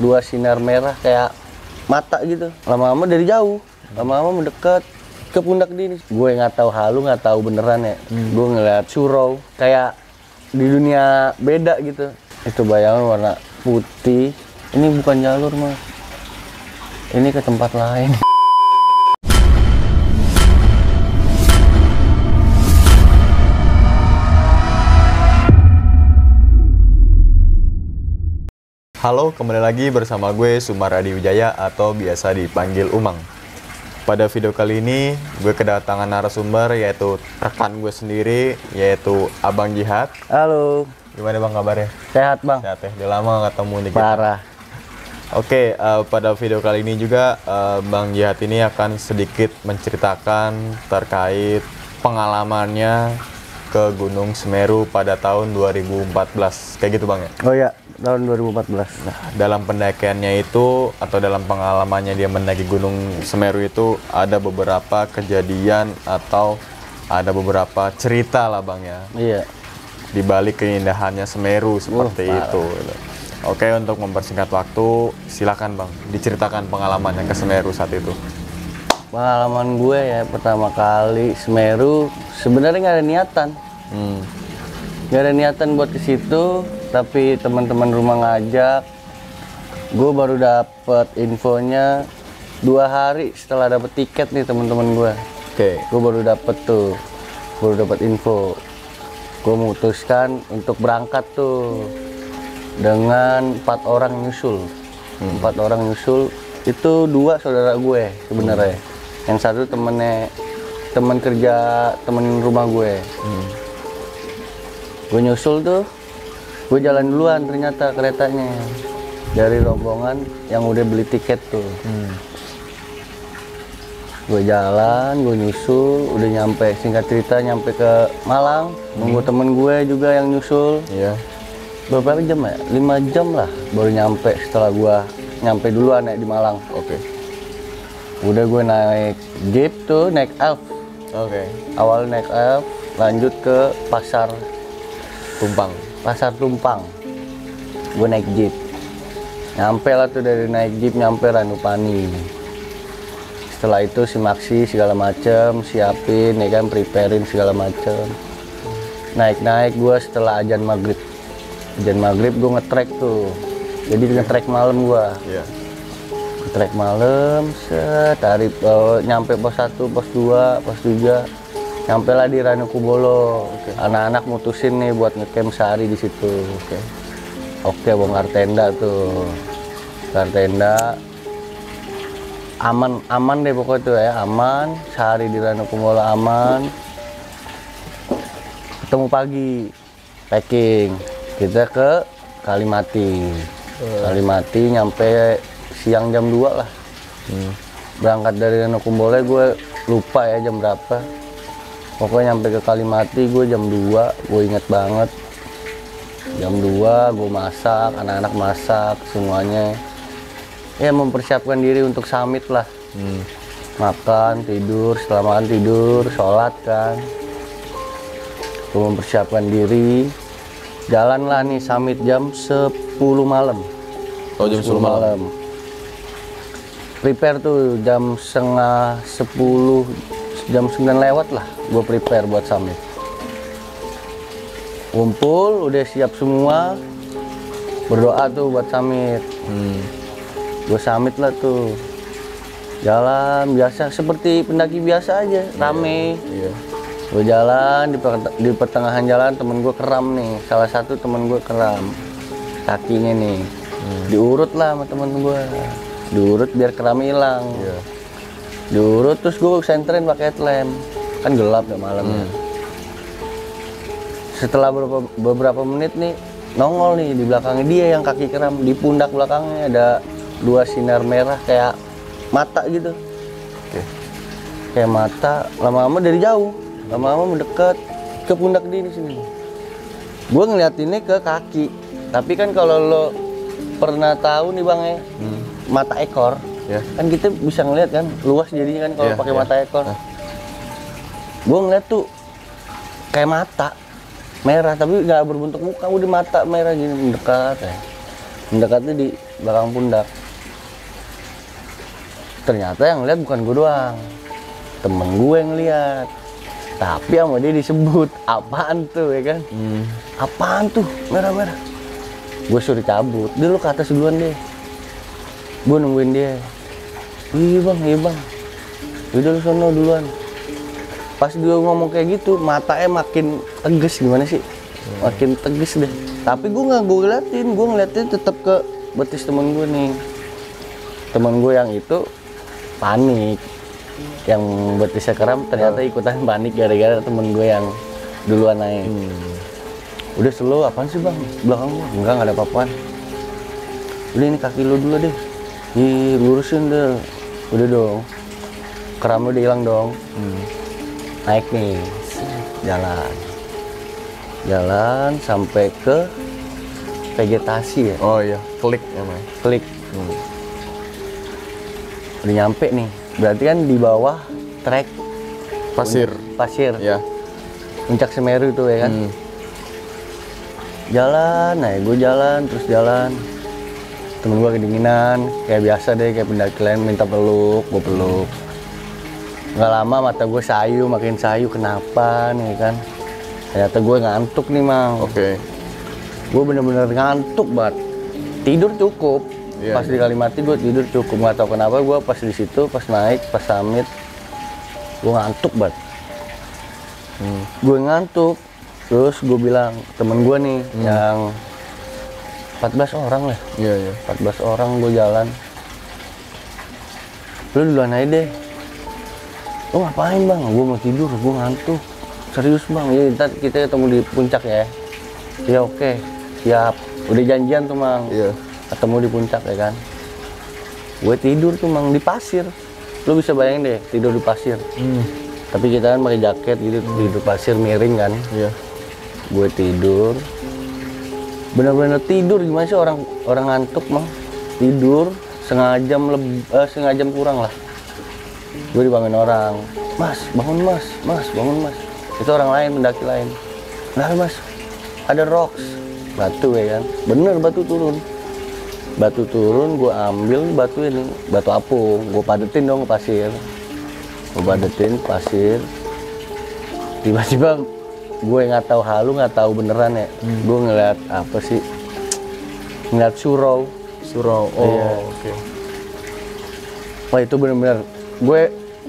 dua sinar merah kayak mata gitu. Lama-lama dari jauh lama-lama mendekat ke pundak dia nih. gue nggak tahu halu nggak tahu beneran ya. Gue ngeliat surau kayak di dunia beda gitu. Itu bayangan warna putih. Ini bukan jalur mas. Ini ke tempat lain Halo, kembali lagi bersama gue Sumar Adi Wijaya atau biasa dipanggil Umang. Pada video kali ini, gue kedatangan narasumber yaitu rekan gue sendiri, yaitu Abang Jihad. halo Gimana bang kabarnya? sehat bang Sehat ya? Udah lama nggak ketemu nih kita. parah Oke, eh, pada video kali ini juga eh, Bang Jihad ini akan sedikit menceritakan terkait pengalamannya ke Gunung Semeru pada tahun 2014. Kayak gitu bang ya? oh ya tahun 2014 Nah, dalam pendakiannya itu atau dalam pengalamannya dia mendaki Gunung Semeru itu ada beberapa kejadian atau ada beberapa cerita lah bang ya iya di balik keindahannya Semeru seperti parah. itu. Oke untuk mempersingkat waktu silakan bang diceritakan pengalamannya ke Semeru saat itu. pengalaman gue ya pertama kali Semeru sebenarnya nggak ada niatan Hmm. nggak ada niatan buat ke situ tapi teman-teman rumah ngajak gue baru dapet infonya dua hari setelah dapet tiket nih teman-teman gue Oke. gue baru dapet tuh baru dapet info. Gue memutuskan untuk berangkat tuh dengan empat orang nyusul. Empat orang nyusul itu dua saudara gue sebenarnya. Yang satu temennya teman kerja temen rumah gue. Gue nyusul tuh gue jalan duluan ternyata keretanya dari rombongan yang udah beli tiket tuh Hmm. gue jalan gue nyusul udah nyampe singkat cerita nyampe ke Malang nunggu temen gue juga yang nyusul Iya. beberapa jam ya lima jam lah baru nyampe setelah gue nyampe duluan ya di Malang Oke. udah gue naik jeep tuh naik elf Oke. awal naik elf lanjut ke pasar Tumpang. Pasar Tumpang. Gue naik jeep. Nyampe lah tuh dari naik jeep nyampe Ranupani. Setelah itu si Maxi segala macem siapin ya kan preparein segala macem. Naik-naik gue setelah ajan maghrib. Ajan maghrib gue ngetrek tuh. Jadi ngetrek malam gue Iya. ngetrek malam set hari oh, nyampe pos 1 pos 2 pos 3 nyampe lah di Ranukubolo anak-anak mutusin nih buat ngecamp sehari di situ. Oke. Oke bongkar tenda tuh. Bongkar tenda aman aman deh pokoknya tuh ya. Aman. Sehari di Ranukubolo aman. Ketemu pagi. Packing. Kita ke Kalimati. Kalimati nyampe siang jam 2 lah. Hmm. berangkat dari Ranukubolo gue lupa ya jam berapa pokoknya nyampe ke Kalimati gue jam 2 gue inget banget. Jam 2 gue masak anak-anak masak semuanya. Ya mempersiapkan diri untuk summit lah. Hmm. makan tidur setelah makan tidur sholat kan. Gue mempersiapkan diri. Jalan lah nih summit jam 10 malam. Oh jam 10 malam. prepare tuh jam setengah 10 jam 9 lewat lah gue prepare buat summit. Kumpul udah siap semua berdoa tuh buat summit. Hmm. gue summit lah tuh. Jalan biasa seperti pendaki biasa aja rame. Iya. gue jalan di, per- di pertengahan jalan temen gue keram nih. Salah satu temen gue keram kakinya nih. Diurut lah sama temen gue diurut biar keram hilang. Iya. Diurut terus gue senterin pakai headlamp. Kan gelap ya malamnya setelah beberapa, beberapa menit nih nongol nih di belakangnya. Dia yang kaki keram di pundak belakangnya ada dua sinar merah kayak mata gitu. Oke. kayak mata lama-lama dari jauh. Lama-lama mendekat ke pundak dia di sini. Gue ngeliatinnya ke kaki. Tapi kan kalau lo pernah tahu nih bang ya Hmm. mata ekor Ya. kan kita bisa ngeliat kan luas jadinya kan kalau Iya, pakai iya. mata ekor Ah. gue ngeliat tuh kayak mata merah tapi nggak berbentuk muka udah mata merah gini mendekat ya. mendekatnya di belakang pundak ternyata yang lihat bukan gue doang temen gue yang lihat tapi sama dia disebut apaan tuh ya kan Hmm. apaan tuh merah-merah gue suruh cabut dia lu ke atas duluan deh gue nungguin dia iya bang iya bang. Udah lu sono duluan. Pas dia ngomong kayak gitu matanya makin tegas gimana sih? Makin tegas deh. Tapi gue nggak gue ngeliatin gue ngeliatin tetap ke betis temen gue nih. Temen gue yang itu panik. Yang betisnya kram ternyata ikutan panik gara-gara temen gue yang duluan naik. Udah slow apaan sih bang? Belakang gua? Enggak nggak ada apa-apaan. Udah ini kaki lu dulu deh. Ih, lurusin deh udah dong keram udah hilang dong Hmm. naik nih jalan jalan sampai ke vegetasi ya Oh iya, klik namanya. klik Hmm. udah nyampe nih berarti kan di bawah trek Pasir. pasir Ya. puncak Semeru itu ya kan Hmm. jalan nah gue jalan terus jalan temen gue kedinginan. Kayak biasa deh kayak pendaki lain minta peluk gue peluk. Nggak lama mata gue sayu makin sayu kenapa nih kan? Ternyata gue ngantuk nih mang. Oke. gue bener-bener ngantuk banget. Tidur cukup. Iya, pas di Kalimati gue tidur cukup. Nggak tahu kenapa gue pas di situ pas naik pas summit gue ngantuk banget. Hmm. gue ngantuk. Terus gue bilang temen gue nih yang 14 orang lah. Iya, iya. 14 orang gue jalan. Lu duluan aja deh. Lu ngapain bang? Gue mau tidur gue ngantuk. Serius bang? Ya ntar kita ketemu di puncak ya. Ya oke. Siap. Udah janjian tuh mang. Iya. ketemu di puncak ya kan? Gue tidur tuh mang di pasir. Lu bisa bayangin deh tidur di pasir. Hmm. tapi kita kan pakai jaket gitu tidur pasir miring kan? Iya. gue tidur bener-bener tidur gimana sih orang orang ngantuk mah? Tidur setengah jam lebih setengah jam kurang lah. Gue dibangun orang. Mas bangun mas mas bangun mas. Itu orang lain pendaki lain. Nah mas? Ada rocks. Batu ya kan? Bener batu turun. Batu turun gue ambil batu ini batu apung gue padetin dong pasir. Gue padetin pasir. Tiba-tiba gue nggak tahu halu nggak tahu beneran ya gue ngeliat apa sih ngeliat surau Surau. Oh, Iya. oke. wah itu bener-bener gue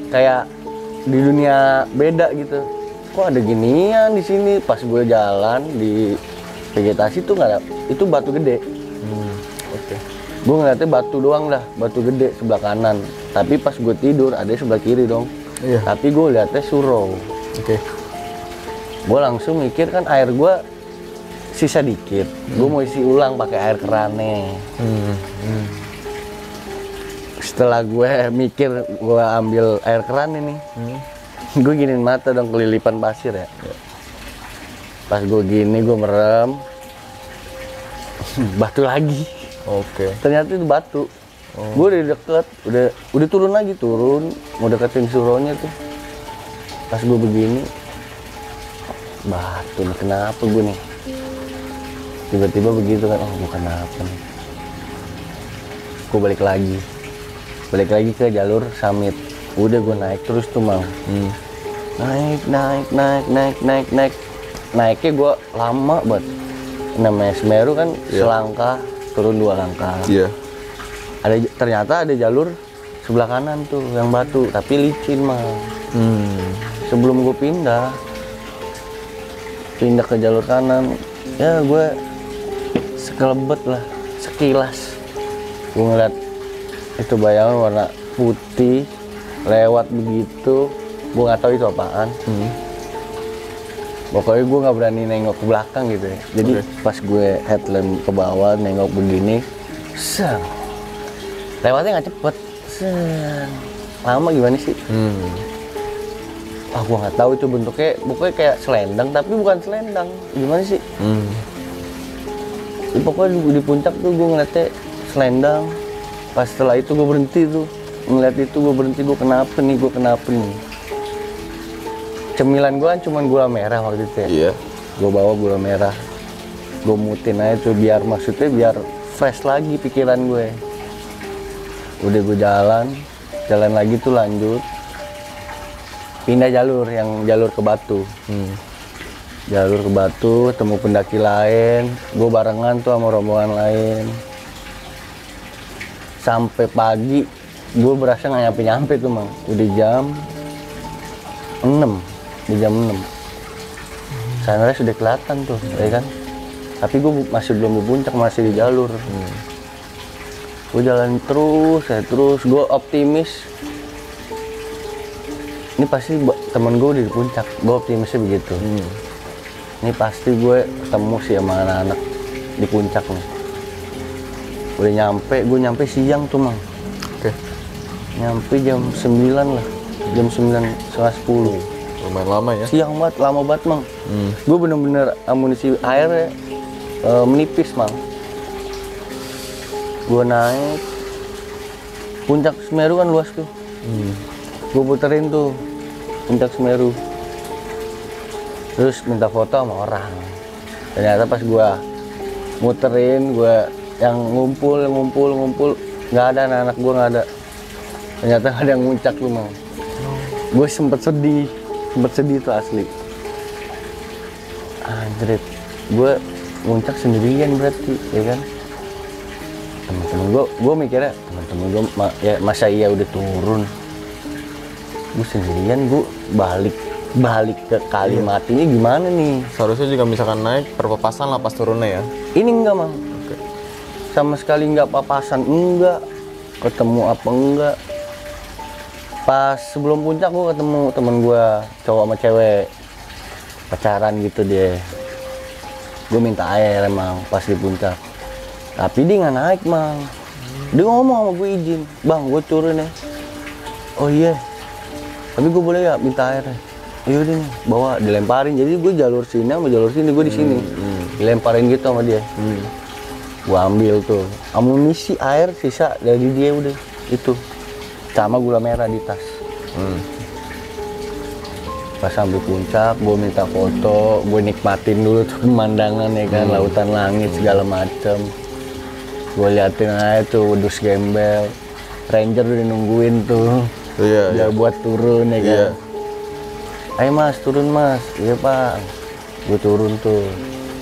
kayak di dunia beda gitu kok ada ginian di sini pas gue jalan di vegetasi tuh nggak ada itu batu gede Hmm. Oke. gue ngeliatnya batu doang dah batu gede sebelah kanan tapi pas gue tidur ada sebelah kiri dong Iya. tapi gue liatnya surau Oke. Gue langsung mikir kan air gue sisa dikit. Gue mau isi ulang pakai air kerannya Hmm. Hmm. setelah gue mikir gue ambil air keran ini Hmm. gue giniin mata dong kelilipan pasir ya. Pas gue gini gue merem. Batu lagi. Oke. ternyata itu batu. Gue udah deket udah udah turun lagi turun. Mau deketin suronya tuh. Pas gue begini batu nih kenapa gue nih? Tiba-tiba begitu kan oh bukan apa nih? Gue balik lagi. Balik lagi ke jalur summit. Udah gue naik terus tuh mau Hmm. naik naik naik naik naik naik. Naiknya gue lama banget. Namanya Semeru kan Iya. selangkah turun dua langkah. Iya. ada ternyata ada jalur sebelah kanan tuh yang batu tapi licin mah Hmm. sebelum gue pindah pindah ke jalur kanan. Ya gue sekelebet lah sekilas. Gue ngeliat itu bayangan warna putih lewat begitu. Gue nggak tahu itu apaan. Hmm. pokoknya gue nggak berani nengok ke belakang gitu ya. Jadi Oke. pas gue headlamp ke bawah nengok begini seng lewatnya nggak cepet. Seng lama gimana sih? Hmm. Ah gue nggak tahu itu bentuknya. Pokoknya kayak selendang tapi bukan selendang. Gimana sih? Hmm. Ya, pokoknya di, di puncak tuh gue ngeliatnya selendang. Pas setelah itu gue berhenti tuh. Ngeliat itu gue berhenti gue kenapa nih gue kenapa nih? Cemilan gue kan cuma gula merah waktu itu ya. Iya. gue bawa gula merah. Gue mutin aja tuh biar maksudnya biar fresh lagi pikiran gue udah gue jalan. Jalan lagi tuh lanjut pindah jalur yang jalur ke Batu. Hmm. jalur ke Batu temu pendaki lain. Gue barengan tuh sama rombongan lain. Sampai pagi gue berasa nggak nyampe nyampe tuh mang. Udah jam 6 di jam 6 sunrise sudah kelihatan tuh ya kan? Tapi gue masih belum di puncak masih di jalur. Gue jalan terus ya terus. Gue optimis ini pasti temen gue udah di puncak. Gue optimisnya begitu. Hmm. ini pasti gue ketemu sih sama anak-anak di puncak nih. Udah nyampe gue nyampe siang tuh mang. Oke. nyampe jam 9 lah. Jam 9 setengah 10 Lumayan lama ya. siang banget lama banget mang. Hmm. gue bener-bener amunisi airnya eh, menipis mang. Gue naik. Puncak Semeru kan luas tuh. Hmm. gue puterin tuh puncak Semeru. Terus minta foto sama orang. Ternyata pas gue muterin gue yang ngumpul ngumpul ngumpul nggak ada anak-anak gue nggak ada. Ternyata ada yang muncak lu mau gue sempet sedih sempet sedih tuh asli. Anjrit gue muncak sendirian berarti ya kan? Teman-teman gue gue mikirnya teman-teman gue ya masa iya udah turun gue sendirian gue balik balik ke Kalimatinya gimana nih? Seharusnya juga misalkan naik perpapasan lah pas turunnya ya. ini enggak mang Oke. sama sekali enggak papasan enggak. Ketemu apa enggak. Pas sebelum puncak gue ketemu temen gue cowok sama cewek. Pacaran gitu dia. Gue minta air emang pas di puncak. Tapi dia nggak naik mang dia ngomong sama gue izin. Bang gue turun ya. Oh iya tapi gue boleh ya minta air? Iya udah nih bawa dilemparin. Jadi gue jalur sini sama jalur sini gue di sini. Dilemparin gitu sama dia. Hmm. gua ambil tuh. Amunisi air sisa dari dia udah itu. Sama gula merah di tas. Hmm. pas sampai puncak gue minta foto gue nikmatin dulu tuh pemandangan ya kan? Lautan langit segala macem. Gue liatin aja tuh wedus gembel. Ranger udah nungguin tuh Iya, iya. udah buat turun ya kan? Iya. ayo mas turun mas. Iya pak. Gue turun tuh.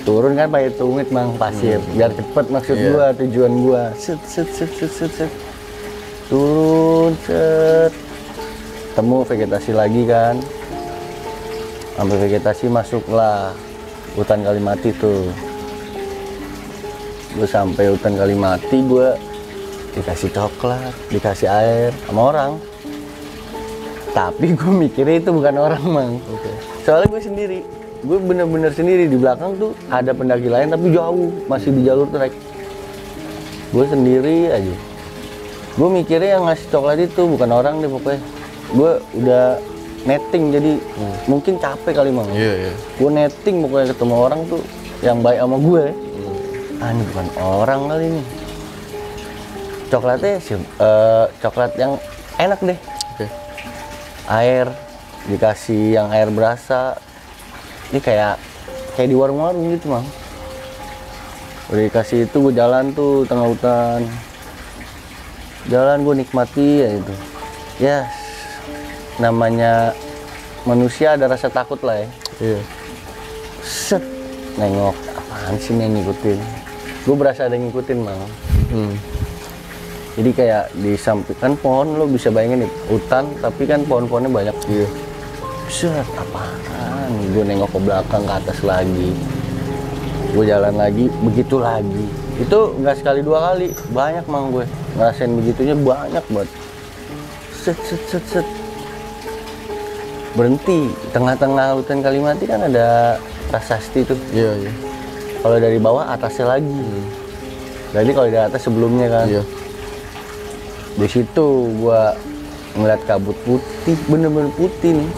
Turun kan pakai tumit mang pasir. Biar cepet maksud Iya. gua tujuan gua. Set set set set set, set. turun set. Temu vegetasi lagi kan? Ambil vegetasi masuklah. Hutan Kalimati tuh. Gue sampai hutan Kalimati gue dikasih coklat dikasih air sama orang tapi gue mikirnya itu bukan orang mang. Soalnya gue sendiri gue bener-bener sendiri. Di belakang tuh ada pendaki lain tapi jauh. Masih di jalur trek. Gue sendiri aja. Gue mikirnya yang ngasih coklat itu bukan orang deh pokoknya. Gue udah netting jadi mungkin capek kali mang. Iya, iya. gue netting pokoknya ketemu orang tuh yang baik sama gue ah ini bukan orang kali ini. Coklatnya sih eh, coklat yang enak deh. Air dikasih yang air berasa. Ini kayak kayak di warung-warung gitu mang. Udah dikasih itu gue jalan tuh tengah hutan. Jalan gue nikmati ya itu. Ya namanya manusia ada rasa takut lah ya. Iya. set nengok apaan sih nih ngikutin? Gue berasa ada ngikutin mang. Hmm. Jadi kayak di samping kan pohon lo bisa bayangin nih hutan tapi kan pohon-pohonnya banyak. Iya. set apaan? Gue nengok ke belakang ke atas lagi. Gue jalan lagi begitu lagi. Itu nggak sekali dua kali. Banyak mang gue. Ngerasain begitunya banyak banget. Set set set set. Berhenti. Tengah-tengah hutan Kalimati kan ada prasasti tuh. Iya, iya. kalau dari bawah atasnya lagi. Jadi kalau dari atas sebelumnya kan. Iya. Di situ gua ngeliat kabut putih bener-bener putih nih.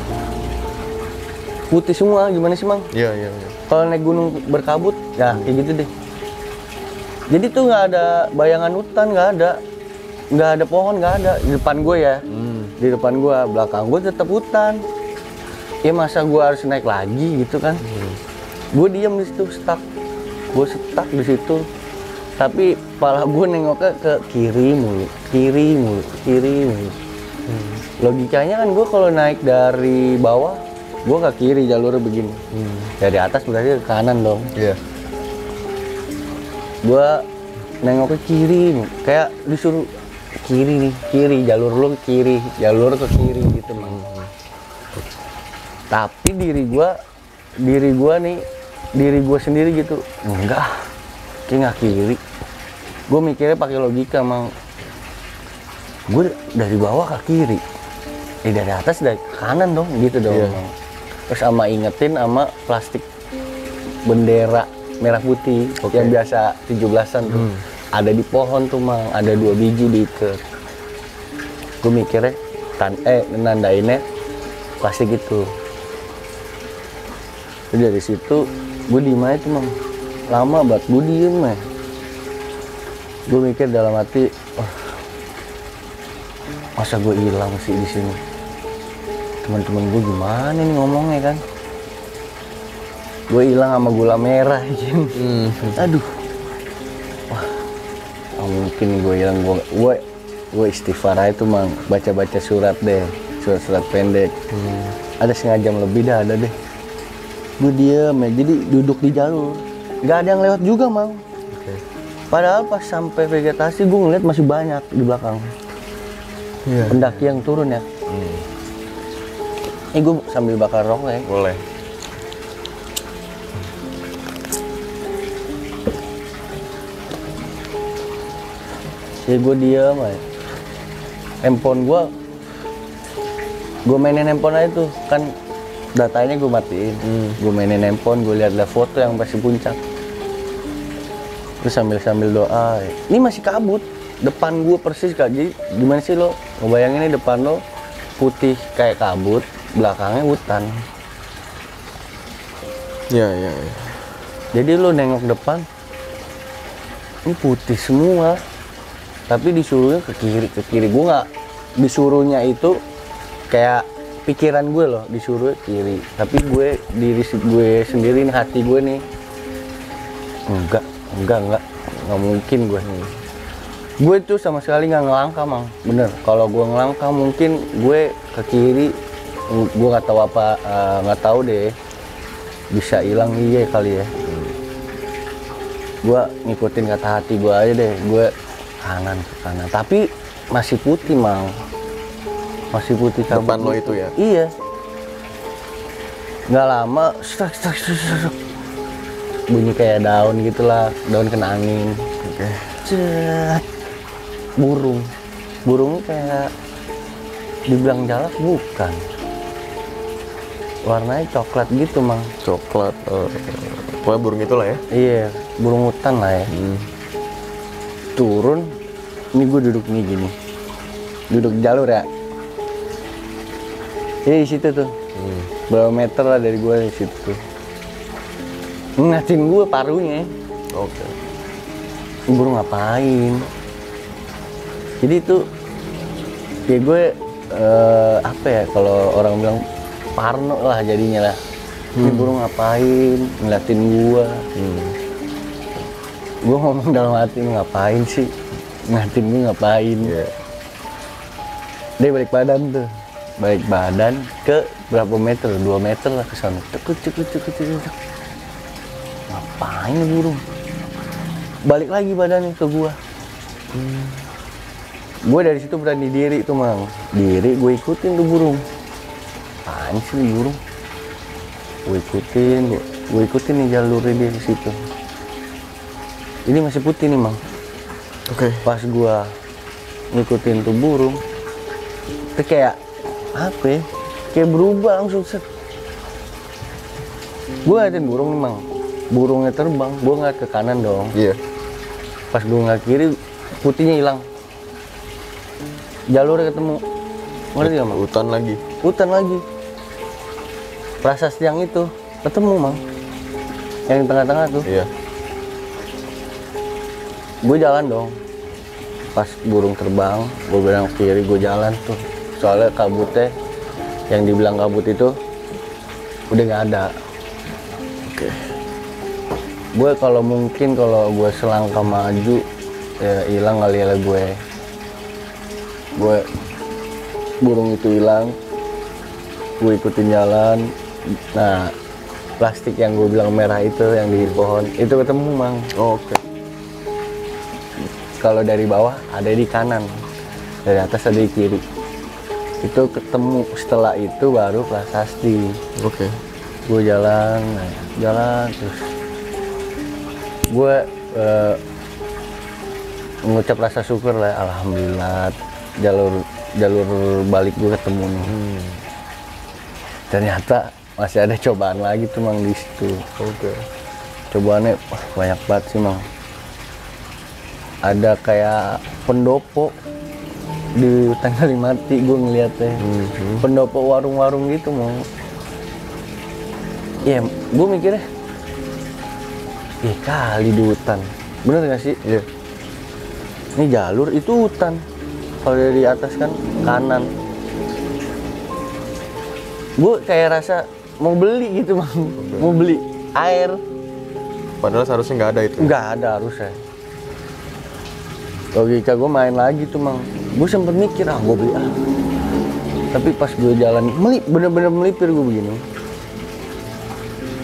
Putih semua gimana sih mang? Iya, iya, iya. kalau naik gunung berkabut ya kayak gitu deh. Jadi tuh nggak ada bayangan hutan nggak ada. Nggak ada pohon nggak ada. Di depan gue ya. Hmm. di depan gue belakang gue tetap hutan. Ya masa gue harus naik lagi gitu kan? Gue diam di situ stuck. Gue stuck di situ. Tapi pala gue nengoknya ke kiri mulu kiri mulu kiri mulu logikanya kan gue kalau naik dari bawah gue ke kiri jalurnya begini. Dari atas berarti ke kanan dong. Iya. gue nengok ke kiri kayak disuruh kiri nih kiri jalur lu ke kiri jalur ke kiri gitu mang. Tapi diri gue diri gue nih diri gue sendiri gitu enggak. Kayak nggak kiri. Gue mikirnya pakai logika mang gue dari bawah ke kiri eh dari atas dari kanan dong gitu dong. Mang. terus sama ingetin sama plastik bendera merah putih Oke. yang biasa 17-an tuh Hmm. ada di pohon tuh mang ada dua biji diikat gue mikirnya tan eh nandainnya plastik itu Terus dari situ gue diem aja tuh mang lama banget gue diem gue mikir dalam hati wah masa gue hilang sih di sini? Teman-teman gue gimana nih ngomongnya kan? Gue hilang sama gula merah Jin. Hmm. aduh. Wah nggak mungkin gue hilang. Gue gue gue istighfar aja tuh mang baca baca surat deh. Surat-surat pendek. Ada setengah jam lebih dah ada deh. Gue diem ya jadi duduk di jalur. Nggak ada yang lewat juga mang. Oke. padahal pas sampai vegetasi gue ngeliat masih banyak di belakang Iya. pendaki yang turun ya? Hmm. ini gue sambil bakar rokok ya. Boleh. ya gue diem aja. Handphone gue gue mainin handphone aja tuh. Kan datanya gue matiin. Gue mainin handphone gue lihat foto yang pasti puncak. Terus sambil sambil doa. Ini masih kabut. Depan gue persis kak. Jadi gimana sih lo ngebayangin ini depan lo putih kayak kabut belakangnya hutan Iya, iya, iya. Jadi lo nengok depan, ini putih semua. Tapi disuruhnya ke kiri, ke kiri. Gue nggak disuruhnya itu kayak pikiran gue loh disuruh kiri. Tapi gue diri gue sendiri nih hati gue nih enggak, enggak, enggak, nggak mungkin gue. Gue tuh sama sekali nggak ngelangkah mang, bener. Kalau gue ngelangkah mungkin gue ke kiri, gue nggak tahu apa, eh, nggak tahu deh bisa hilang iya kali ya gua ngikutin kata hati gua aja deh gue kanan ke kanan tapi masih putih mang masih putih kabut Depan lo gitu. itu ya? iya nggak lama strak strak strak strak. bunyi kayak daun gitulah daun kena angin Oke. Cet. Burung burungnya kayak dibilang jalak bukan warnanya coklat gitu mang Coklat. pokoknya burung itulah ya. Iya, burung hutan lah ya. Hmm. Turun, ini gue duduk nih gini. Duduk jalur ya. Jadi di situ tuh. Hmm. Berapa meter lah dari gue di situ. Ngeliatin gue parunya. Oke. Ini burung ngapain? Jadi itu ya gue eh, apa ya kalau orang bilang parno lah jadinya lah. Ini burung ngapain? Ngeliatin gue. Hmm. gue ngomong dalam hati "Lu ngapain sih ngatin gue ngapain Iya. dia balik badan tuh balik badan ke berapa meter 2 meter lah ke sana cekut cekut cekut cekut cekut. ngapain burung balik lagi badannya ke gua gue dari situ berani diri tuh mang. Diri gue ikutin tuh burung. Apaan sih nih burung? Gue ikutin gue, gue ikutin nih jalurnya dia di situ. Ini masih putih nih mang. Oke. pas gua ngikutin tuh burung itu kayak apa ya? Kayak berubah langsung set. Gua ngeliatin burung nih mang. Burungnya terbang gua ngeliat ke kanan dong. Iya. pas gua ngeliat kiri putihnya hilang jalurnya ketemu. Ngerti gak mang? Hutan lagi. hutan lagi. Prasasti yang itu ketemu mang. Yang di tengah-tengah tuh. Iya. gue jalan dong. Pas burung terbang gue bilang kiri gue jalan tuh. Soalnya kabutnya yang dibilang kabut itu udah nggak ada. Oke. gue kalau mungkin kalau gue selangkah maju ya hilang kali ya gue gue burung itu hilang. Gue ikutin jalan. Nah plastik yang gue bilang merah itu yang di pohon itu ketemu mang. Oh, Oke. kalau dari bawah ada di kanan. Dari atas ada di kiri. Itu ketemu. Setelah itu baru prasasti. Oke. gue jalan nah, jalan terus. Gue eh, mengucap rasa syukur lah alhamdulillah jalur jalur balik gue ketemu nih. Ternyata masih ada cobaan lagi tuh mang di situ. Oke. cobaannya wah, banyak banget sih mang. Ada kayak pendopo di hutan Kalimati gue ngeliatnya pendopo warung-warung gitu mau ya gue mikirnya Ih kali di hutan. Bener gak sih? Iya. ini jalur itu hutan kalau dari atas kan kanan. Gue kayak rasa mau beli gitu mang mau beli air. Padahal seharusnya nggak ada itu. nggak ada harusnya. Logika gue main lagi tuh mang. Gue sempet mikir ah gue beli ah. Tapi pas gue jalan melip bener-bener melipir gue begini.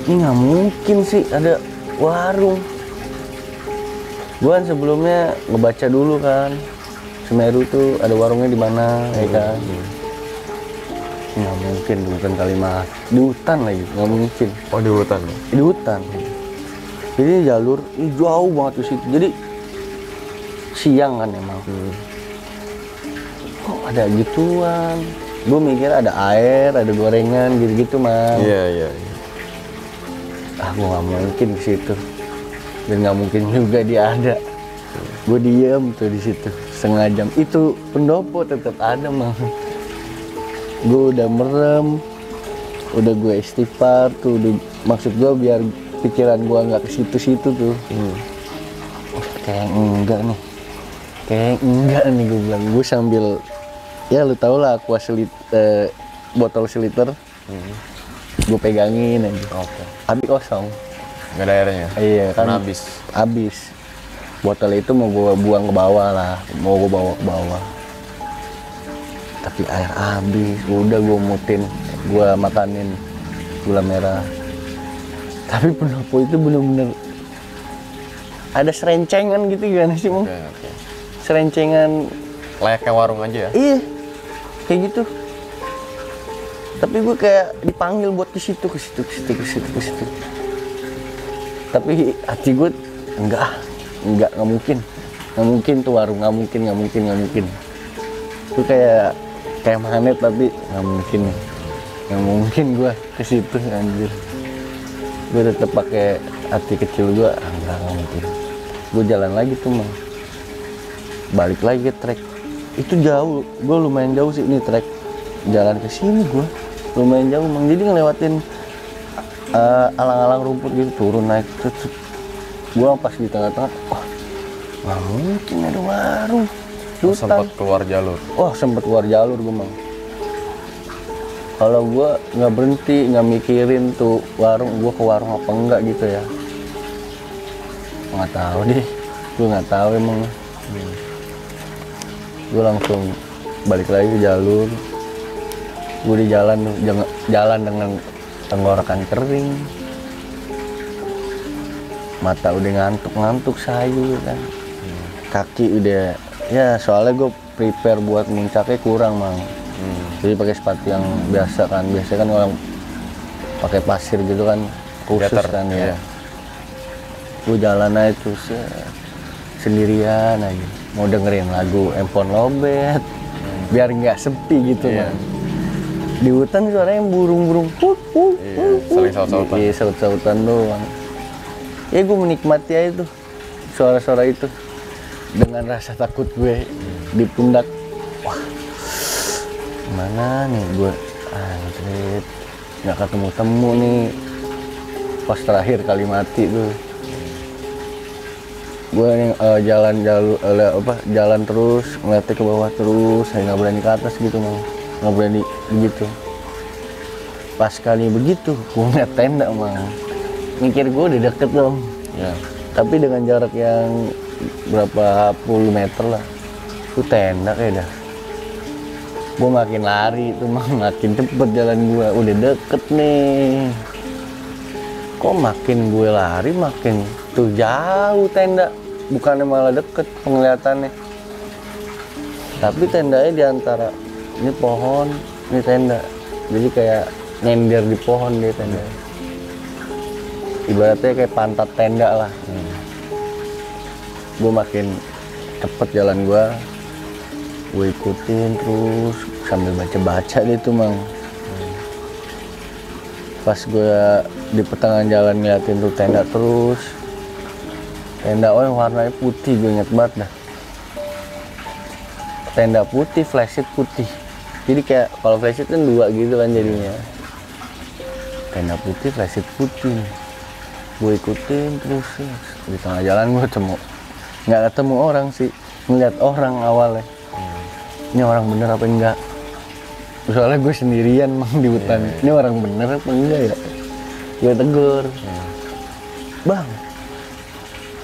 Ini nggak mungkin sih ada warung. Gue kan sebelumnya ngebaca dulu kan Semeru tuh ada warungnya di mana ya kan? Nggak mungkin di hutan kalimat di hutan lagi nggak mungkin. Oh di hutan. ya? di hutan. Jadi jalur ini jauh banget di situ. Jadi siang kan emang. Kok ada gituan? Gue mikir ada air ada gorengan gitu-gitu mah Iya iya. iya. ah gue nggak mungkin ke situ. Dan nggak mungkin juga dia ada. Gue diem tuh di situ setengah jam itu pendopo tetap ada mah. Gue udah merem udah gue istighfar tuh udah, maksud gue biar pikiran gue nggak ke situ-situ tuh. Wah, kayak enggak nih. Kayak enggak nih gue bilang. Gue sambil ya lu tau lah aqua selit eh, botol seliter gue pegangin aja. Oke. habis kosong. Nggak ada airnya. iya kan habis. habis botol itu mau gue buang ke bawah lah. Mau gue bawa ke bawah. Tapi air habis. Udah gue mutin. Gue makanin gula merah. Tapi pendopo itu bener-bener ada serencengan gitu gimana sih oke. serencengan. Layaknya warung aja ya. iya. Kayak gitu. Tapi gue kayak dipanggil buat ke situ ke situ ke situ ke situ ke situ. Tapi hati gue enggak enggak nggak mungkin. Nggak mungkin tuh warung nggak mungkin nggak mungkin nggak mungkin. Gue kayak kayak magnet tapi nggak mungkin. Nggak mungkin gue ke situ anjir. Gue tetap pakai hati kecil gue ah, enggak nggak mungkin. Gue jalan lagi tuh mang. Balik lagi ke trek. Itu jauh. Gue lumayan jauh sih ini trek. Jalan ke sini gue lumayan jauh mang. Jadi ngelewatin eh, alang-alang rumput gitu turun naik gue pas di tengah-tengah wah nggak mungkin ada warung. Di hutan. Sempat keluar jalur. wah sempet keluar jalur gue mang. Kalau gue nggak berhenti nggak mikirin tuh warung gue ke warung apa enggak gitu ya. Nggak tahu deh. Gue nggak tahu emang. Gue langsung balik lagi ke jalur. Gue di jalan jalan dengan tenggorokan kering mata udah ngantuk-ngantuk sayu kan kaki udah ya soalnya gue prepare buat muncaknya kurang mang jadi pakai sepatu yang biasa kan biasa kan orang pakai pasir gitu kan khusus Gater, kan ya iya. gue jalan aja tuh set, sendirian aja mau dengerin lagu handphone lobet biar nggak sepi gitu. Mang. di hutan suaranya burung-burung Iya, put. saling saut-sautan. iya saut-sautan doang ya gue menikmati aja tuh suara-suara itu. Dengan rasa takut gue di pundak. Wah mana nih gue anjrit nggak ketemu temu nih. Pas terakhir kali mati tuh gue nih eh, jalan jalur eh, apa jalan terus ngeliatnya ke bawah terus saya nggak berani ke atas gitu mau nggak berani begitu pas kali begitu gue ngeliat tenda mang mikir gue udah deket dong. Ya. tapi dengan jarak yang berapa puluh meter lah. Itu tenda kayak dah. Gue makin lari itu mah makin cepet jalan gue udah deket nih. Kok makin gue lari makin tuh jauh tenda. Bukannya malah deket penglihatannya. Tapi tendanya di antara ini pohon ini tenda. Jadi kayak nyender di pohon dia tenda ibaratnya kayak pantat tenda lah. Gue makin cepet jalan gue gue ikutin terus sambil baca-baca gitu mang. Pas gue di pertengahan jalan ngeliatin tuh tenda terus. Tenda oh yang warnanya putih gue inget banget dah. Tenda putih flashlight putih. Jadi kayak kalau flashlight kan dua gitu kan jadinya. Tenda putih flashlight putih gue ikutin terus ya. di tengah jalan gue ketemu nggak ketemu orang sih. Ngeliat orang awalnya. Ini orang bener apa enggak? Soalnya gue sendirian mang di hutan. Ini orang bener apa enggak ya? Gue tegur. Bang.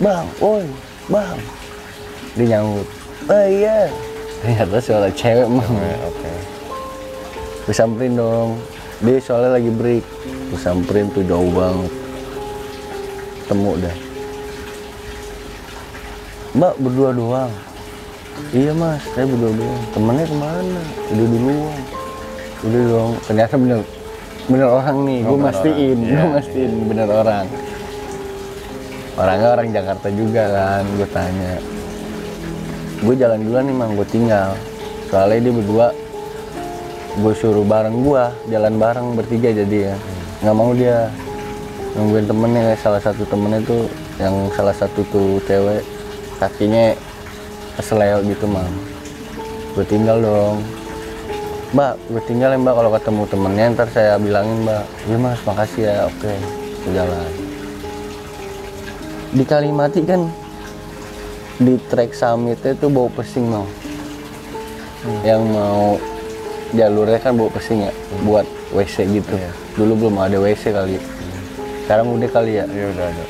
Bang oi bang. Dia nyambut. Oh iya. Ternyata soalnya cewek mang. Oke. gue samperin dong. Dia soalnya lagi break. Gue samperin tuh jauh banget temu dah mbak berdua doang? Iya mas. Saya berdua doang. Temennya ke mana? Udah duluan. Udah dong. Ternyata bener bener orang nih. Oh, gue mastiin. orang. gue Iya, mastiin bener orang. Orangnya orang Jakarta juga kan gue tanya. Gue jalan duluan nih mang. Gue tinggal. Soalnya dia berdua gue suruh bareng gue jalan bareng bertiga jadi ya. Nggak mau dia nungguin temennya salah satu temennya tuh yang salah satu tuh cewek kakinya keseleo gitu mang gue tinggal dong. Mbak gue tinggal ya mbak. Kalau ketemu temennya ntar saya bilangin mbak. Iya mas makasih ya. Oke jalan. Di Kalimati kan di trek summitnya tuh bau pesing mau yang mau jalurnya kan bau pesing ya buat WC gitu. Iya. dulu belum ada WC kali sekarang udah kali ya? Iya udah ada.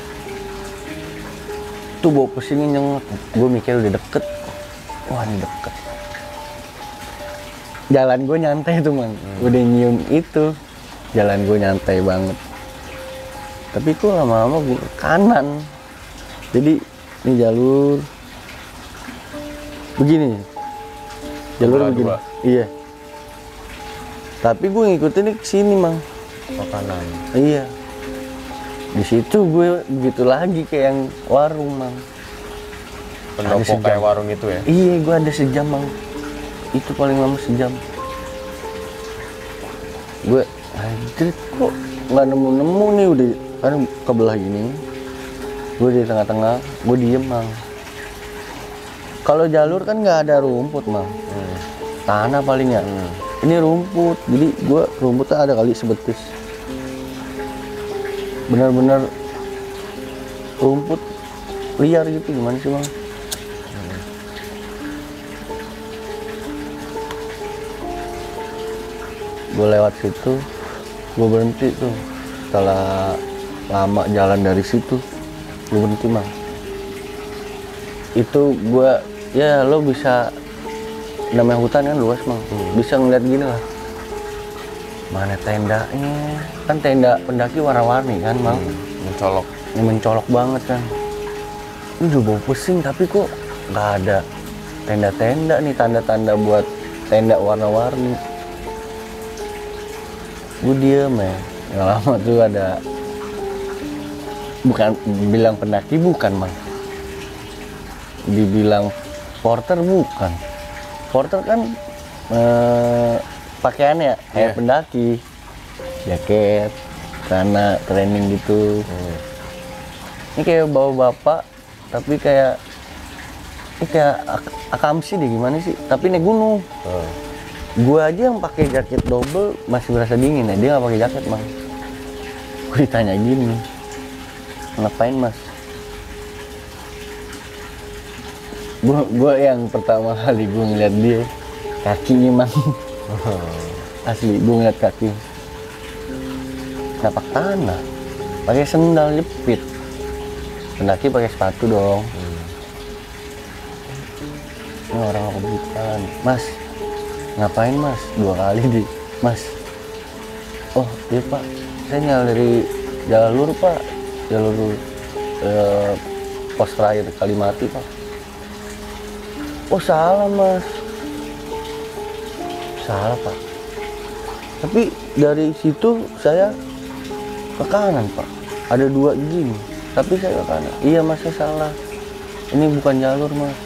tuh bau pesingnya nyengat gue mikir udah deket. Wah ini deket. Jalan gue nyantai tuh man. Udah nyium itu. Jalan gue nyantai banget. Tapi kok lama-lama gue ke kanan. Jadi ini jalur. Begini. Jalur Dua, begini. dua. iya. Tapi gue ngikutin ke sini mang Makanan. Iya. Di situ gue begitu lagi kayak yang warung, Mang. Pendopo kayak warung itu ya. Iya, gue ada sejam, Mang. Itu paling lama sejam. Gue anjir kok nggak nemu-nemu nih udah kan kebelah gini. Gue di tengah-tengah, gue diem, Mang. Kalau jalur kan nggak ada rumput, Mang. Hmm. Tanah paling ya. Ini rumput, jadi gue rumputnya ada kali sebetis. Bener-bener rumput liar gitu gimana sih bang? Gue lewat situ, gue berhenti tuh. Setelah lama jalan dari situ, gue berhenti bang. Itu gue, ya lo bisa namanya hutan kan luas mang bisa ngeliat gini lah mana tendanya kan tenda pendaki warna-warni kan mang Mencolok. ini mencolok banget kan ini udah bau pusing tapi kok nggak ada tenda-tenda nih tanda-tanda buat tenda warna-warni. Gue diem ya. Nggak lama tuh ada bukan bilang pendaki bukan mang dibilang porter bukan. Porter kan eh, pakaiannya kayak Iya. pendaki jaket karena training gitu. Ini kayak bawa bapak tapi kayak ini kayak ak- akamsi deh gimana sih? Tapi naik gunung. Oh. gua aja yang pakai jaket double masih berasa dingin ya dia nggak pakai jaket bang gue ditanya gini ngapain mas? Gua gua yang pertama kali gua ngeliat dia kakinya mang asli gua ngeliat kaki. Tapak tanah. Pakai sendal jepit pendaki pakai sepatu dong. Ini orang kebutuhan mas ngapain mas? Dua kali di. Mas. Oh iya pak. Saya nyala dari jalur pak. Jalur eh, pos terakhir Kalimati pak. Oh salah mas salah pak. Tapi dari situ saya ke kanan pak. Ada dua gini tapi saya ke kanan iya mas saya salah. Ini bukan jalur mas.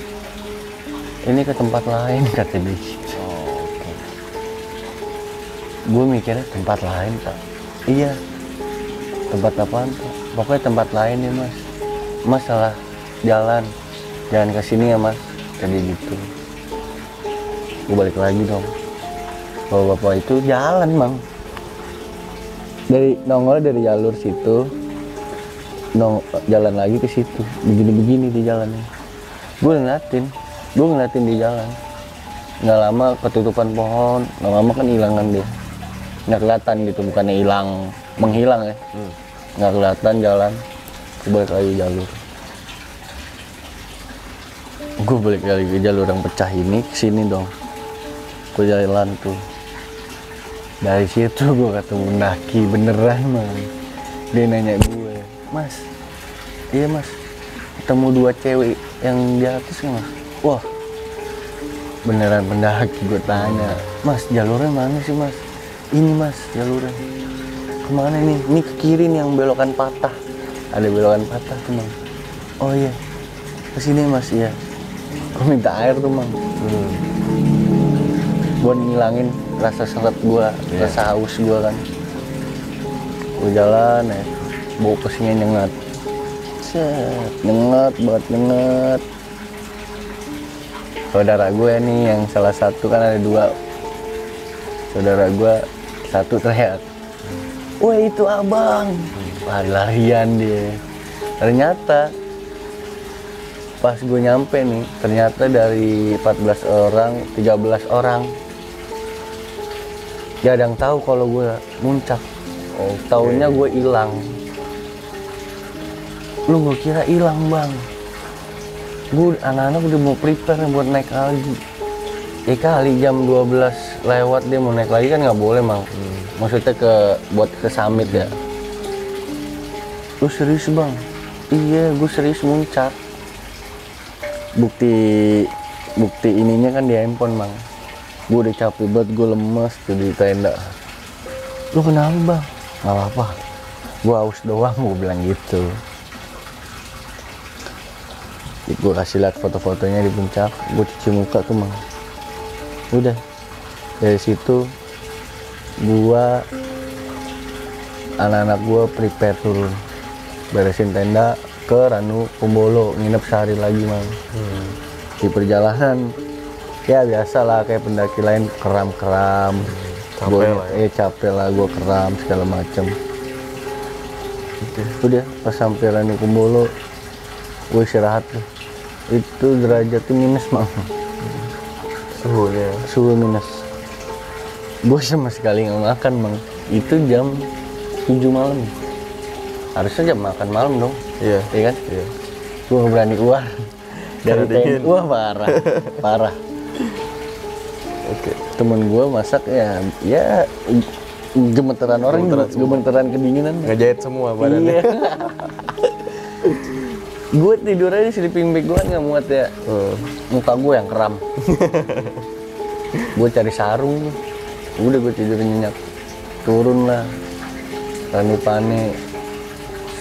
Ini ke tempat lain kata dia. Oh, oke. gue mikirnya tempat lain pak. Iya tempat apaan pak? Pokoknya tempat lain ya mas. Mas salah jalan. Jangan ke sini ya mas. Tadi gitu. Gue balik lagi dong bapak bapak itu jalan bang. Dari nongol dari jalur situ nong jalan lagi ke situ. Begini begini di jalannya. Gue ngeliatin gue ngeliatin di jalan. Nggak lama ketutupan pohon nggak lama kan hilangan dia. Nggak kelihatan gitu bukannya hilang menghilang ya. Hmm. nggak kelihatan jalan gue balik lagi jalur. Gue balik lagi ke jalur yang pecah ini ke sini dong. Gue jalan tuh dari situ gue ketemu Naki beneran man. Dia nanya gue mas iya mas. Ketemu dua cewek yang di atas kan mas? Wah beneran pendaki gue tanya mas jalurnya mana sih mas? Ini mas jalurnya. Ke mana nih ini ke kiri nih yang belokan patah. Ada belokan patah tuh oh iya. Ke sini mas. Iya. Gue minta air tuh mang. Hmm. Buat ngilangin rasa seret gua Iya. rasa haus gua kan. Gue jalan ya. Bau pesingnya nyengat. Set nyengat banget nyengat. Saudara gue nih yang salah satu kan ada dua. Saudara gue satu teriak wah itu abang. Lari-larian dia. Ternyata pas gue nyampe nih ternyata dari 14 orang 13 orang gak ada yang tahu kalau gue muncak. Oh taunya gue hilang. Lu gue kira hilang bang? Gue anak-anak udah mau prepare buat naik lagi ya kali jam 12 lewat dia mau naik lagi kan nggak boleh mang. Maksudnya ke buat ke summit ya. Lu serius bang? Iya gue serius muncak. Bukti bukti ininya kan di handphone bang gue udah capek banget gue lemes tuh di tenda lu kenapa bang? Nggak apa-apa. Gue haus doang gue bilang gitu. Gue kasih lihat foto-fotonya di puncak gue cuci muka tuh bang. Udah. Dari situ gua anak-anak gua prepare turun. Beresin tenda ke Ranu Kumbolo nginep sehari lagi mang Hmm. di perjalanan ya biasa lah kayak pendaki lain keram-keram. Capek Gua- lah ya. eh capek lah gua keram segala macem. Udah pas sampai Ranu Kumbolo gue istirahat tuh. Itu derajatnya minus mang. Suhunya. suhu minus. Gue sama sekali nggak makan bang itu jam 7 malam. Harusnya jam makan malam dong. Iya. iya kan? Iya. gue nggak berani keluar. Dari dingin. wah parah. Parah Oke. temen gue masak ya ya gemeteran orang Gemeteran gemeteran kedinginan. Ngejahit semua badannya. iya. Gue tidur aja di sleeping bag gue nggak muat ya. Oh. muka gue yang kram gue cari sarung. Udah gue tidur nyenyak. Turun lah. Ranupane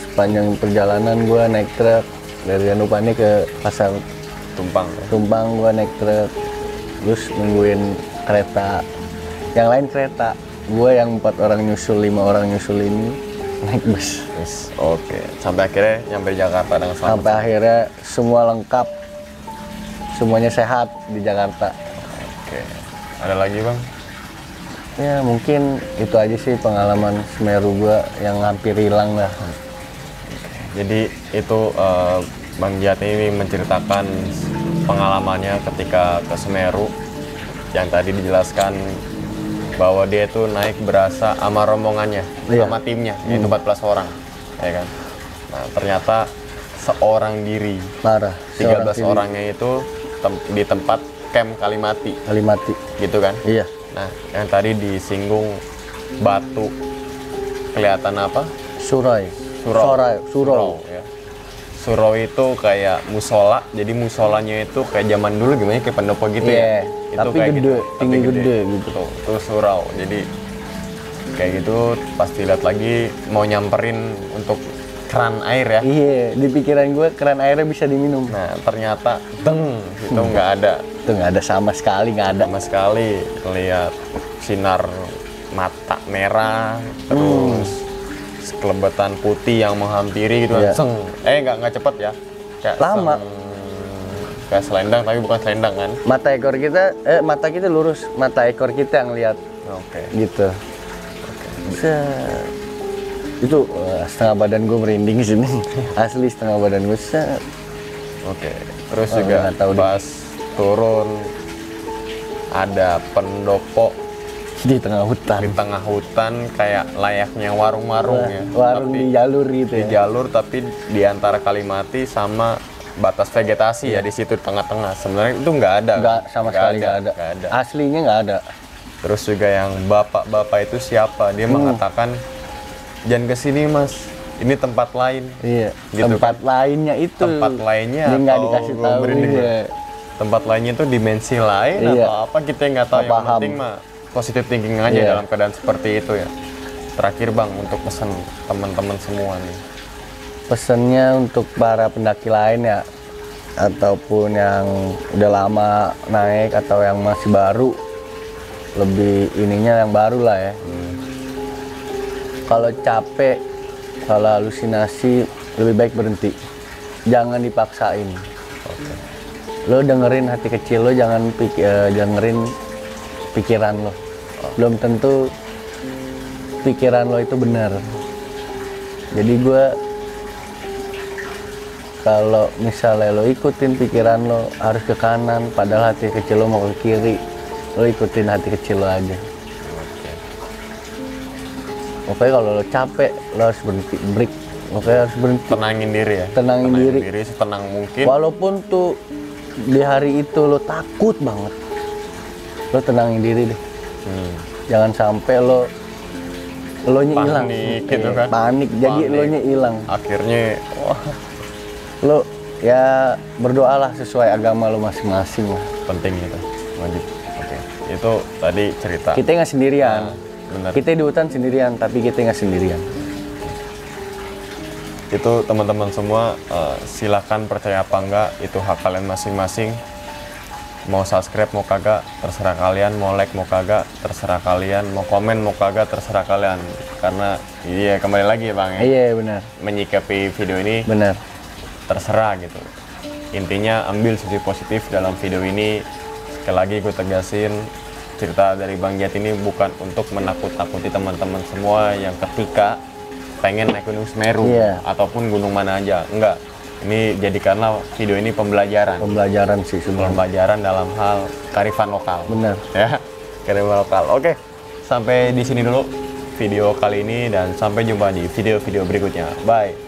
sepanjang perjalanan gue naik truk. Dari Ranupane ke pasar Tumpang. Tumpang gue naik truk terus nungguin kereta yang lain kereta gue yang empat orang nyusul lima orang nyusul ini naik bus Yes. Oke. Sampai akhirnya nyampe Jakarta dengan selamat. sampai akhirnya semua lengkap semuanya sehat di Jakarta Oke. Ada lagi bang? Ya mungkin itu aja sih pengalaman Semeru gua yang hampir hilang lah. Jadi itu eh, Bang Jati ini menceritakan pengalamannya ketika ke Semeru yang tadi dijelaskan bahwa dia itu naik berasa sama rombongannya, Iya. sama timnya, yaitu 14 orang, ya kan. Nah ternyata seorang diri. parah 13 Seorang diri. orangnya itu tem- di tempat camp Kalimati, kali mati gitu kan? iya Nah, yang tadi disinggung batu kelihatan apa? surai Surau. Sorai, surau ya. Surau itu kayak musola, jadi musolanya itu kayak zaman dulu gimana kayak pendopo gitu Iya, ya. tapi gede, tinggi gede gitu. Tuh, itu surau. Jadi kayak gitu pas dilihat lagi mau nyamperin untuk keran air ya. iya di pikiran gue keran airnya bisa diminum Nah, ternyata deng itu nggak ada itu nggak ada sama sekali nggak ada sama sekali lihat sinar mata merah terus sekelebetan putih yang menghampiri gitu Iya. seng. Eh nggak nggak cepet ya. Kayak Lama. seng, kayak selendang tapi bukan selendang kan. Mata ekor kita eh mata kita lurus. Mata ekor kita yang lihat. Oke. Gitu. Set. itu wah, setengah badan gue merinding sini asli setengah badan gue set. Oke. Terus Oh, juga deh. pas turun ada pendopo di tengah hutan di tengah hutan kayak layaknya warung-warung ya warung Tapi- di jalur gitu di ya jalur tapi di antara Kalimati sama batas vegetasi ya di situ tengah-tengah sebenarnya itu nggak ada Iya. nggak sama sekali nggak ada. ada aslinya nggak ada terus juga yang bapak-bapak itu siapa Hmm. dia mengatakan jangan ke sini mas ini tempat lain iya Gitu tempat lainnya itu tempat lainnya dia nggak atau dikasih tahu ya? iya. tempat lainnya itu dimensi lain Iya. atau apa kita nggak tahu Nggak yang paham. penting mah positif thinking aja Iya. dalam keadaan seperti itu ya. Terakhir bang untuk pesan teman-teman semua nih. Pesannya untuk para pendaki lain ya ataupun yang udah lama naik atau yang masih baru lebih ininya yang baru lah ya. Kalau capek kalau halusinasi lebih baik berhenti. Jangan dipaksain. Lo dengerin hati kecil lo jangan pik- eh, dengerin pikiran lo belum tentu pikiran lo itu benar. Jadi gue kalau misalnya lo ikutin pikiran lo harus ke kanan padahal hati kecil lo mau ke kiri lo ikutin hati kecil lo aja. Oke kalau lo capek lo harus berhenti break. Oke harus berhenti. Tenangin diri ya. Tenangin diri. setenang mungkin. Walaupun tuh di hari itu lo takut banget. Lo tenangin diri deh Hmm. jangan sampai lo lo nya hilang. Panik gitu Iya, kan. panik. Jadi Panik. lo nya hilang. Akhirnya wah. Lo ya berdoalah sesuai agama lo masing-masing lah. Penting itu. Wajib. Oke. Itu tadi cerita. Kita nggak sendirian. Benar. Kita di hutan sendirian tapi kita nggak sendirian. Itu teman-teman semua eh, silakan percaya apa enggak itu hak kalian masing-masing mau subscribe mau kagak terserah kalian. Mau like mau kagak terserah kalian. Mau komen mau kagak terserah kalian. Karena iya kembali lagi ya bang ya. Iya benar. Menyikapi video ini benar. terserah gitu. Intinya ambil sisi positif dalam video ini. Sekali lagi gue tegasin cerita dari Bang Jat ini bukan untuk menakut-nakuti teman-teman semua yang ketika pengen naik Gunung Semeru Iya. ataupun gunung mana aja. Enggak ini jadikanlah video ini pembelajaran. Pembelajaran sih sebenarnya pembelajaran dalam hal karifan lokal. Benar. Ya karifan lokal. Oke sampai di sini dulu video kali ini dan sampai jumpa di video-video berikutnya. Bye